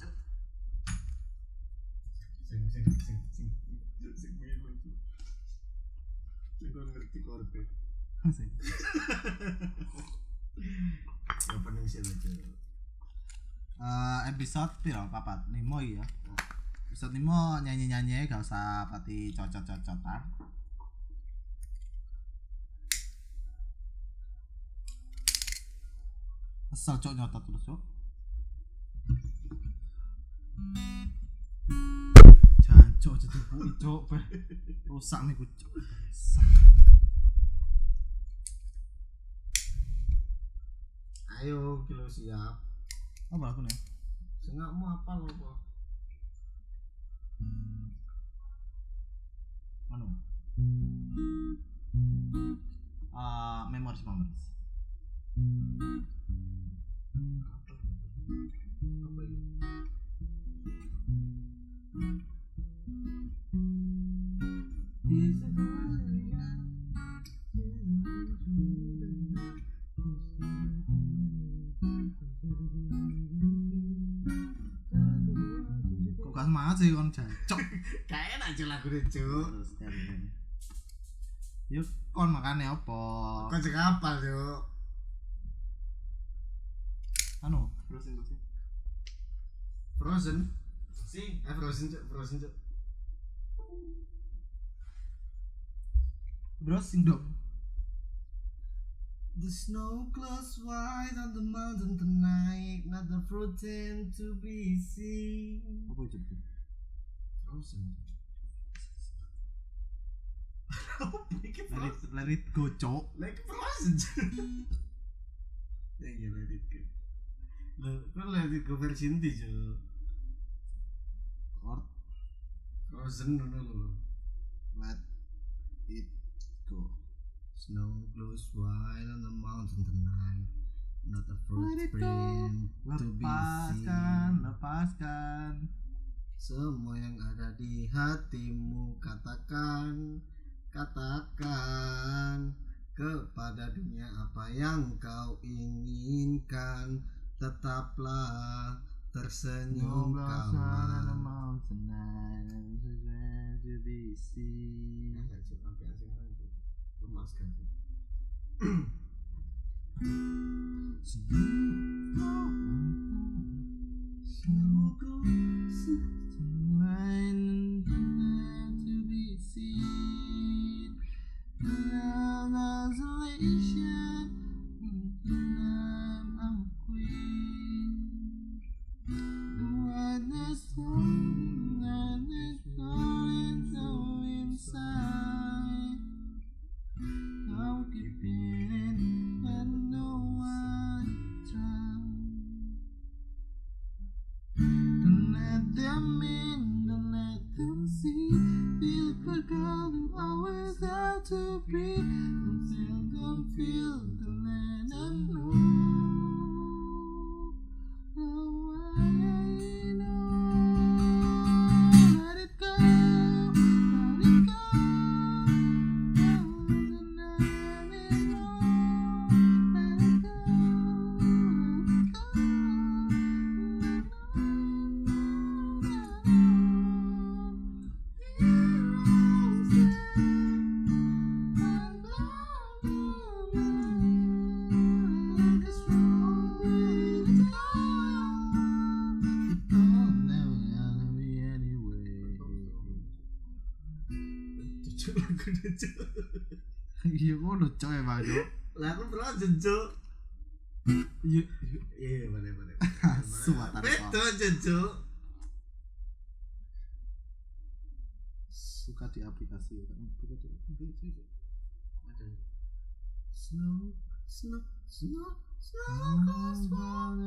cuk sing sing sing sing. Sing tuh sing kon ngerti korbe Asik. ya pening sih aja Eh, episode piro? Papat limo iya episode limo nyanyi nyanyi gak usah pati cocot cocotan kesel cok nyotot terus cok jancok jadi bui cok rusak nih cok Rusak. ayo kilo siap. Apa aku nih? Sengakmu apa lo kok anu. Ah, memories memories semangat sih kon jancok gak enak aja lagu cuk yuk kon makannya apa? Kau cek apa cuk anu? Browsing browsing frozen? Sing eh frozen cuk frozen cuk browsing dong The snow glows white on the mountain tonight, not the fruiting to be seen. apa itu Frozen. Let it, let it go cok Like frozen. Ya iya let it go. Lo let it go versi inti cuy. or Frozen dulu lo. let it go Snow glows white on the mountain tonight, not go. spring to be lepaskan seen. lepaskan Semua yang ada di hatimu katakan Katakan kepada dunia apa yang kau inginkan. Tetaplah tersenyum Enggak, Cucu lagu Cuk. Iya, ngono coy, Bang. Lagu Frozen, Cuk. Iya, Iya, boleh, boleh. Asu, mata Betul Cuk. suka di aplikasi kan suka di aplikasi Ada. Snow, snow, snow, snow glows Snow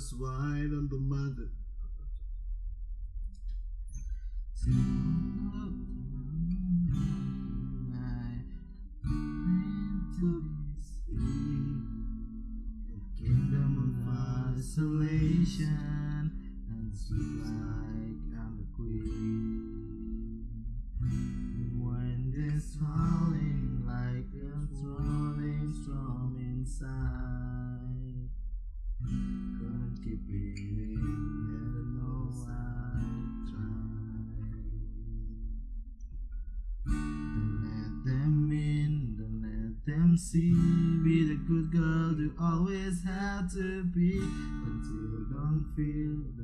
Snow glows white on the mountain see Be the good girl you always had to be, but you don't feel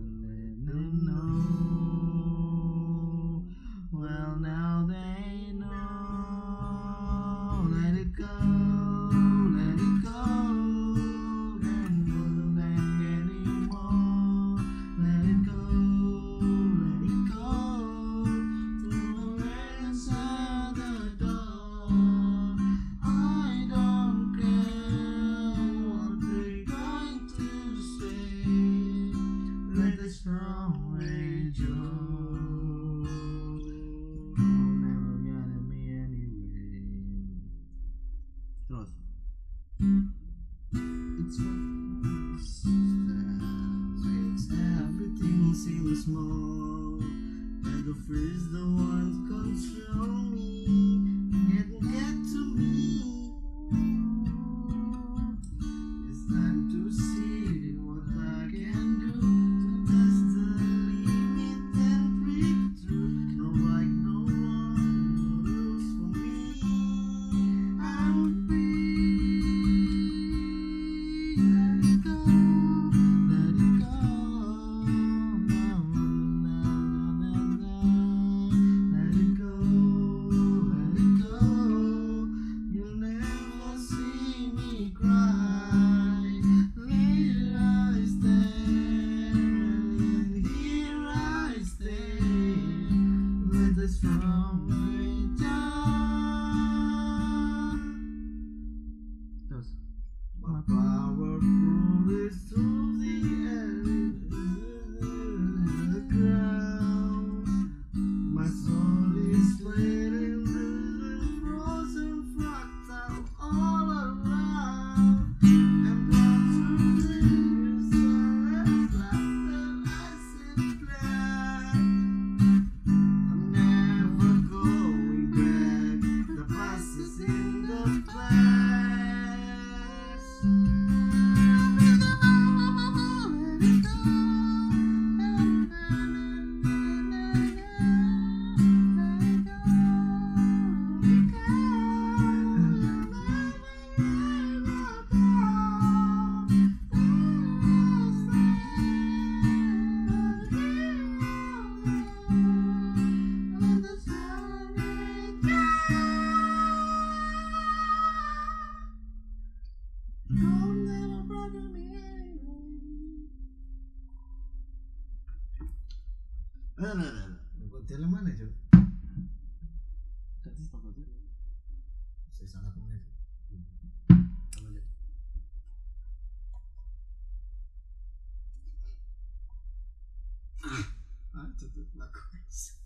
bagus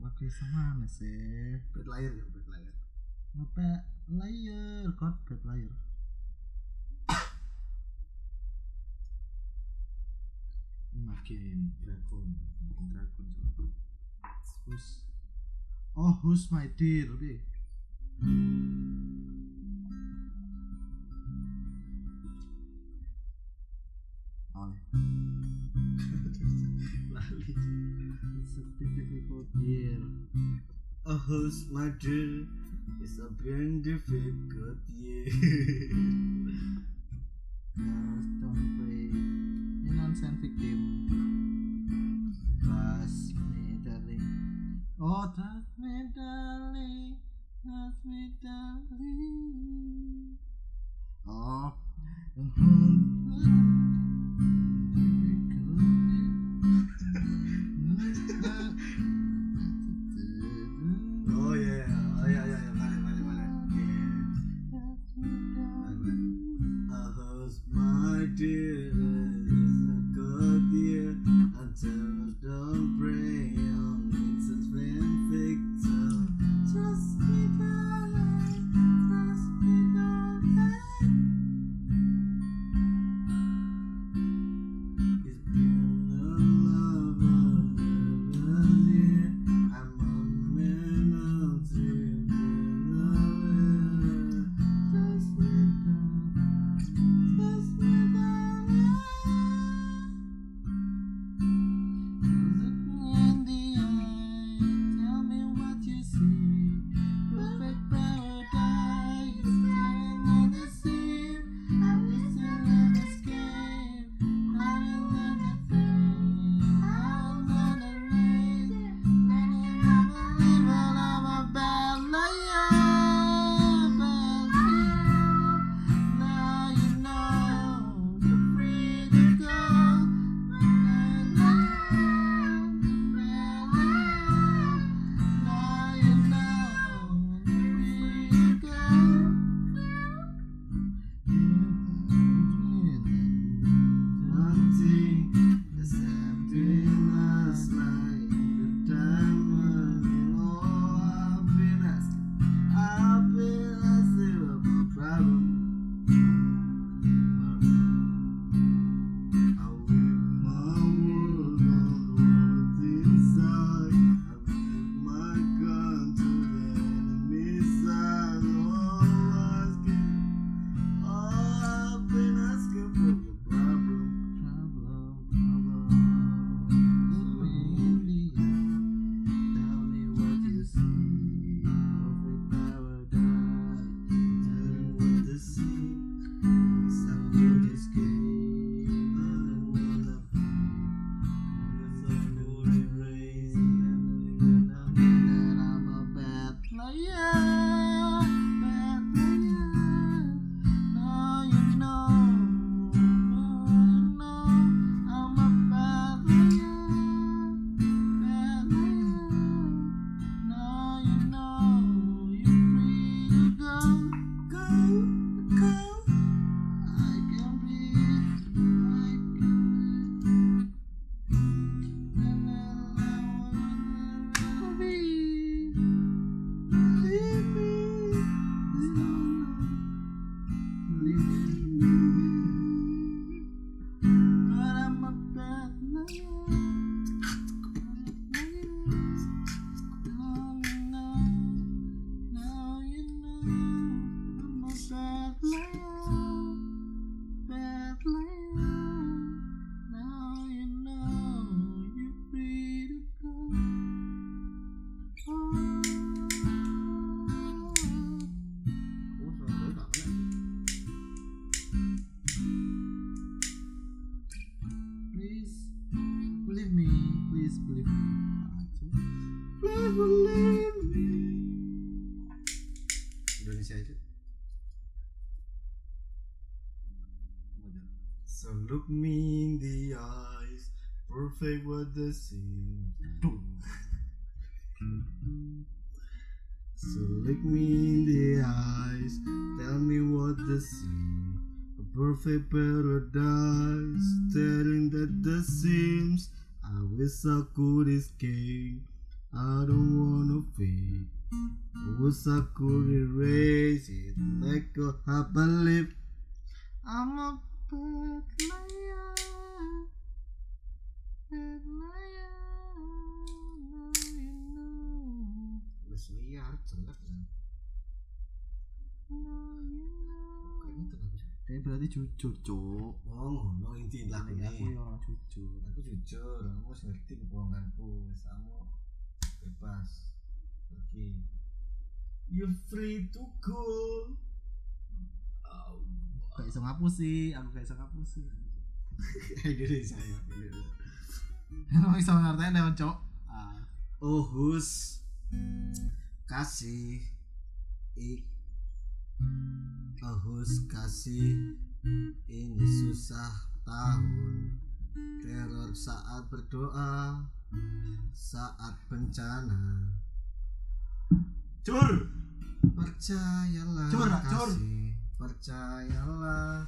bagus sama sih bad layer ya bad layer. apa layer? kau bad layer. makin dragon makin dragon terus oh who's my dear oke. okay. Hmm. a host, my dear, is a very difficult year. Yes, don't play a nonsense game. Trust me, darling. Oh, trust me, darling. Trust me, darling. dear look me in the eyes, perfect what the seem. So look me in the eyes, tell me what the seem. A perfect paradise, staring at the seams. I wish I could escape. I don't wanna fake. I wish I could erase it like a happy lip. I'm a Wes liar jelek sih. Dia berarti jujur, cok. Oh ngono inti lagu Ini aku orang jujur. Aku jujur, aku wis ngerti kebohonganku. Wis kamu bebas pergi. You free to go. Oh, Gak bisa ngapusi, aku gak bisa ngapusi. Indonesia ya. Indonesia. Emang bisa ngertiin lewat cok. Ah. Oh hus kasih ik oh hus kasih ini susah tahun teror saat berdoa saat bencana Cur. percayalah Cur, cur. Percayalah